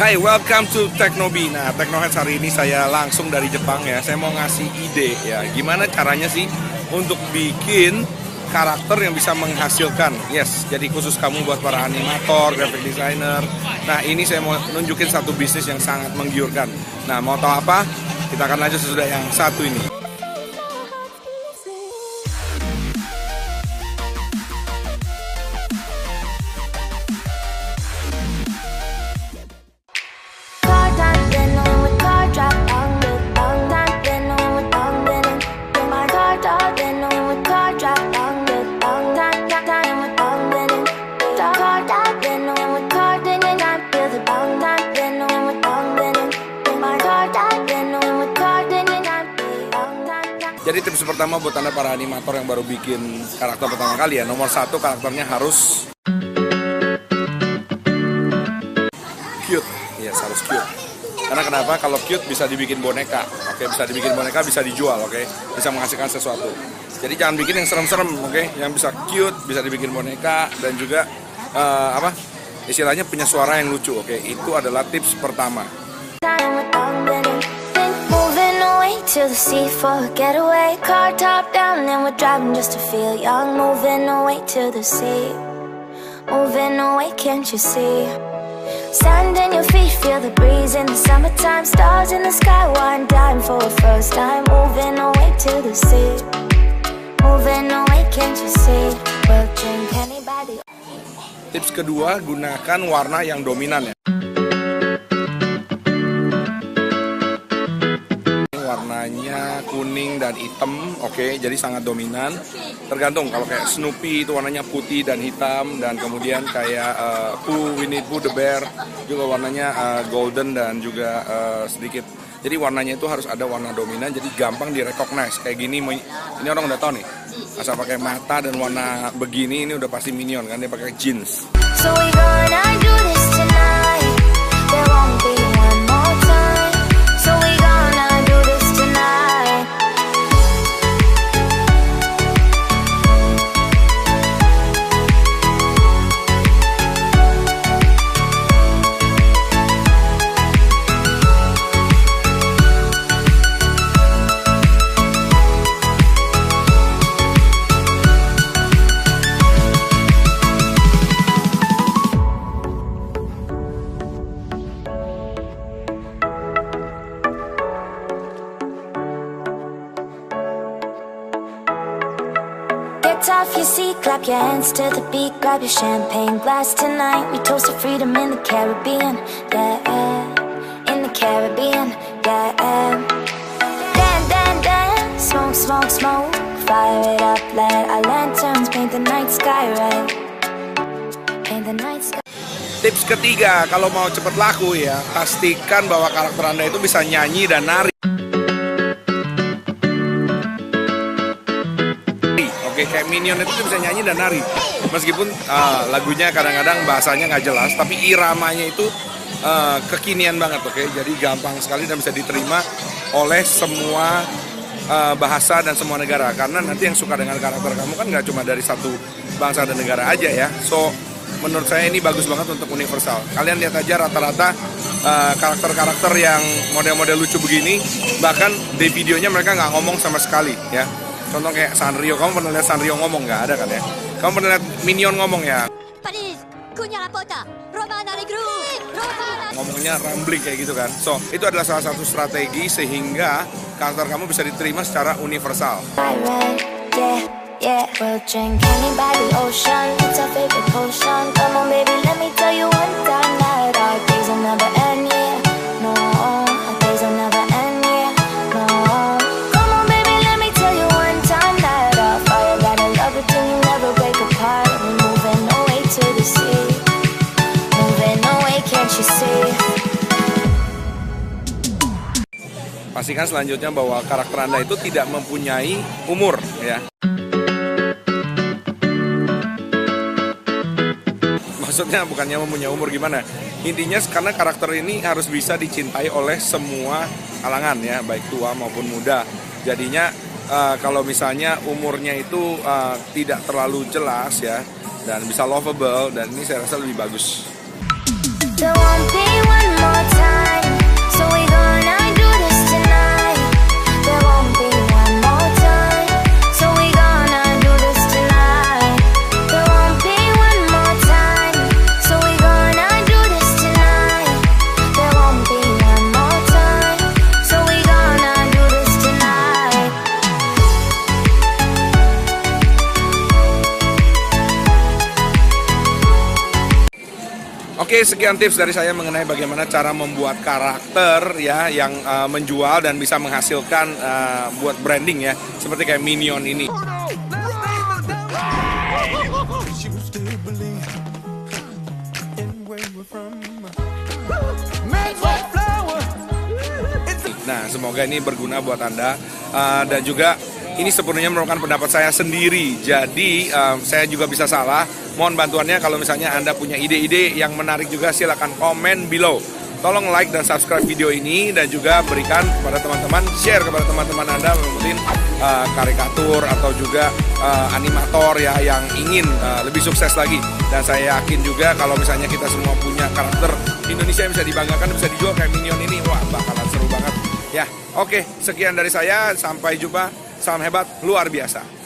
Hai, welcome to Teknobi. Nah, Teknoheads hari ini saya langsung dari Jepang ya. Saya mau ngasih ide ya, gimana caranya sih untuk bikin karakter yang bisa menghasilkan. Yes, jadi khusus kamu buat para animator, graphic designer. Nah, ini saya mau nunjukin satu bisnis yang sangat menggiurkan. Nah, mau tahu apa? Kita akan lanjut sesudah yang satu ini. Jadi tips pertama buat anda para animator yang baru bikin karakter pertama kali ya, nomor satu karakternya harus cute, yes harus cute. Karena kenapa? Kalau cute bisa dibikin boneka, oke okay? bisa dibikin boneka bisa dijual, oke, okay? bisa menghasilkan sesuatu. Jadi jangan bikin yang serem-serem, oke, okay? yang bisa cute, bisa dibikin boneka dan juga uh, apa? Istilahnya punya suara yang lucu, oke, itu adalah tips pertama. To the sea for a getaway. Car top down and we're driving just to feel young. Moving away to the sea. Moving away, can't you see? Sand in your feet, feel the breeze in the summertime. Stars in the sky, one dime for a first time. Moving away to the sea. Moving away, can't you see? We'll drink anybody. Tips kedua, gunakan warna yang dominan ya warnanya kuning dan hitam, oke, okay, jadi sangat dominan. Tergantung kalau kayak Snoopy itu warnanya putih dan hitam dan kemudian kayak uh, Pooh, Winnie Pooh the Bear juga warnanya uh, golden dan juga uh, sedikit. Jadi warnanya itu harus ada warna dominan, jadi gampang direcognize. Kayak gini, ini orang udah tahu nih. Asal pakai mata dan warna begini, ini udah pasti minion kan dia pakai jeans. So we gonna do off your seat, clap your hands to the beat Grab your champagne glass. Tonight We toast to freedom in the Caribbean, yeah. In the Caribbean, yeah. Dan, dan, dan, smoke, smoke, smoke. Fire it up, let our lanterns paint the night sky red. Paint the night sky. Tips ketiga, kalau mau cepet laku ya, pastikan bahwa karakter Anda itu bisa nyanyi dan nari. Oke, kayak Minion itu bisa nyanyi dan nari. Meskipun uh, lagunya kadang-kadang bahasanya nggak jelas, tapi iramanya itu uh, kekinian banget, oke. Okay? Jadi gampang sekali dan bisa diterima oleh semua uh, bahasa dan semua negara. Karena nanti yang suka dengan karakter kamu kan nggak cuma dari satu bangsa dan negara aja ya. So menurut saya ini bagus banget untuk universal. Kalian lihat aja rata-rata karakter-karakter uh, yang model-model lucu begini, bahkan di videonya mereka nggak ngomong sama sekali ya Contoh kayak Sanrio, kamu pernah lihat Sanrio ngomong nggak ada kan ya? Kamu pernah lihat Minion ngomong ya? Ngomongnya rambling kayak gitu kan. So, itu adalah salah satu strategi sehingga karakter kamu bisa diterima secara universal. Yeah, we'll drink anybody ocean. It's our favorite potion. Pastikan selanjutnya bahwa karakter Anda itu tidak mempunyai umur ya. Maksudnya bukannya mempunyai umur gimana? Intinya karena karakter ini harus bisa dicintai oleh semua kalangan ya, baik tua maupun muda. Jadinya uh, kalau misalnya umurnya itu uh, tidak terlalu jelas ya dan bisa lovable dan ini saya rasa lebih bagus. Oke, sekian tips dari saya mengenai bagaimana cara membuat karakter ya yang uh, menjual dan bisa menghasilkan uh, buat branding ya, seperti kayak Minion ini. Nah, semoga ini berguna buat Anda uh, dan juga ini sepenuhnya merupakan pendapat saya sendiri. Jadi um, saya juga bisa salah. Mohon bantuannya kalau misalnya Anda punya ide-ide yang menarik juga silahkan komen below. Tolong like dan subscribe video ini dan juga berikan kepada teman-teman, share kepada teman-teman Anda mungkin uh, karikatur atau juga uh, animator ya yang ingin uh, lebih sukses lagi. Dan saya yakin juga kalau misalnya kita semua punya karakter Indonesia yang bisa dibanggakan, bisa dijual kayak Minion ini, wah bakalan seru banget. Ya, oke, sekian dari saya. Sampai jumpa. Salam hebat, luar biasa.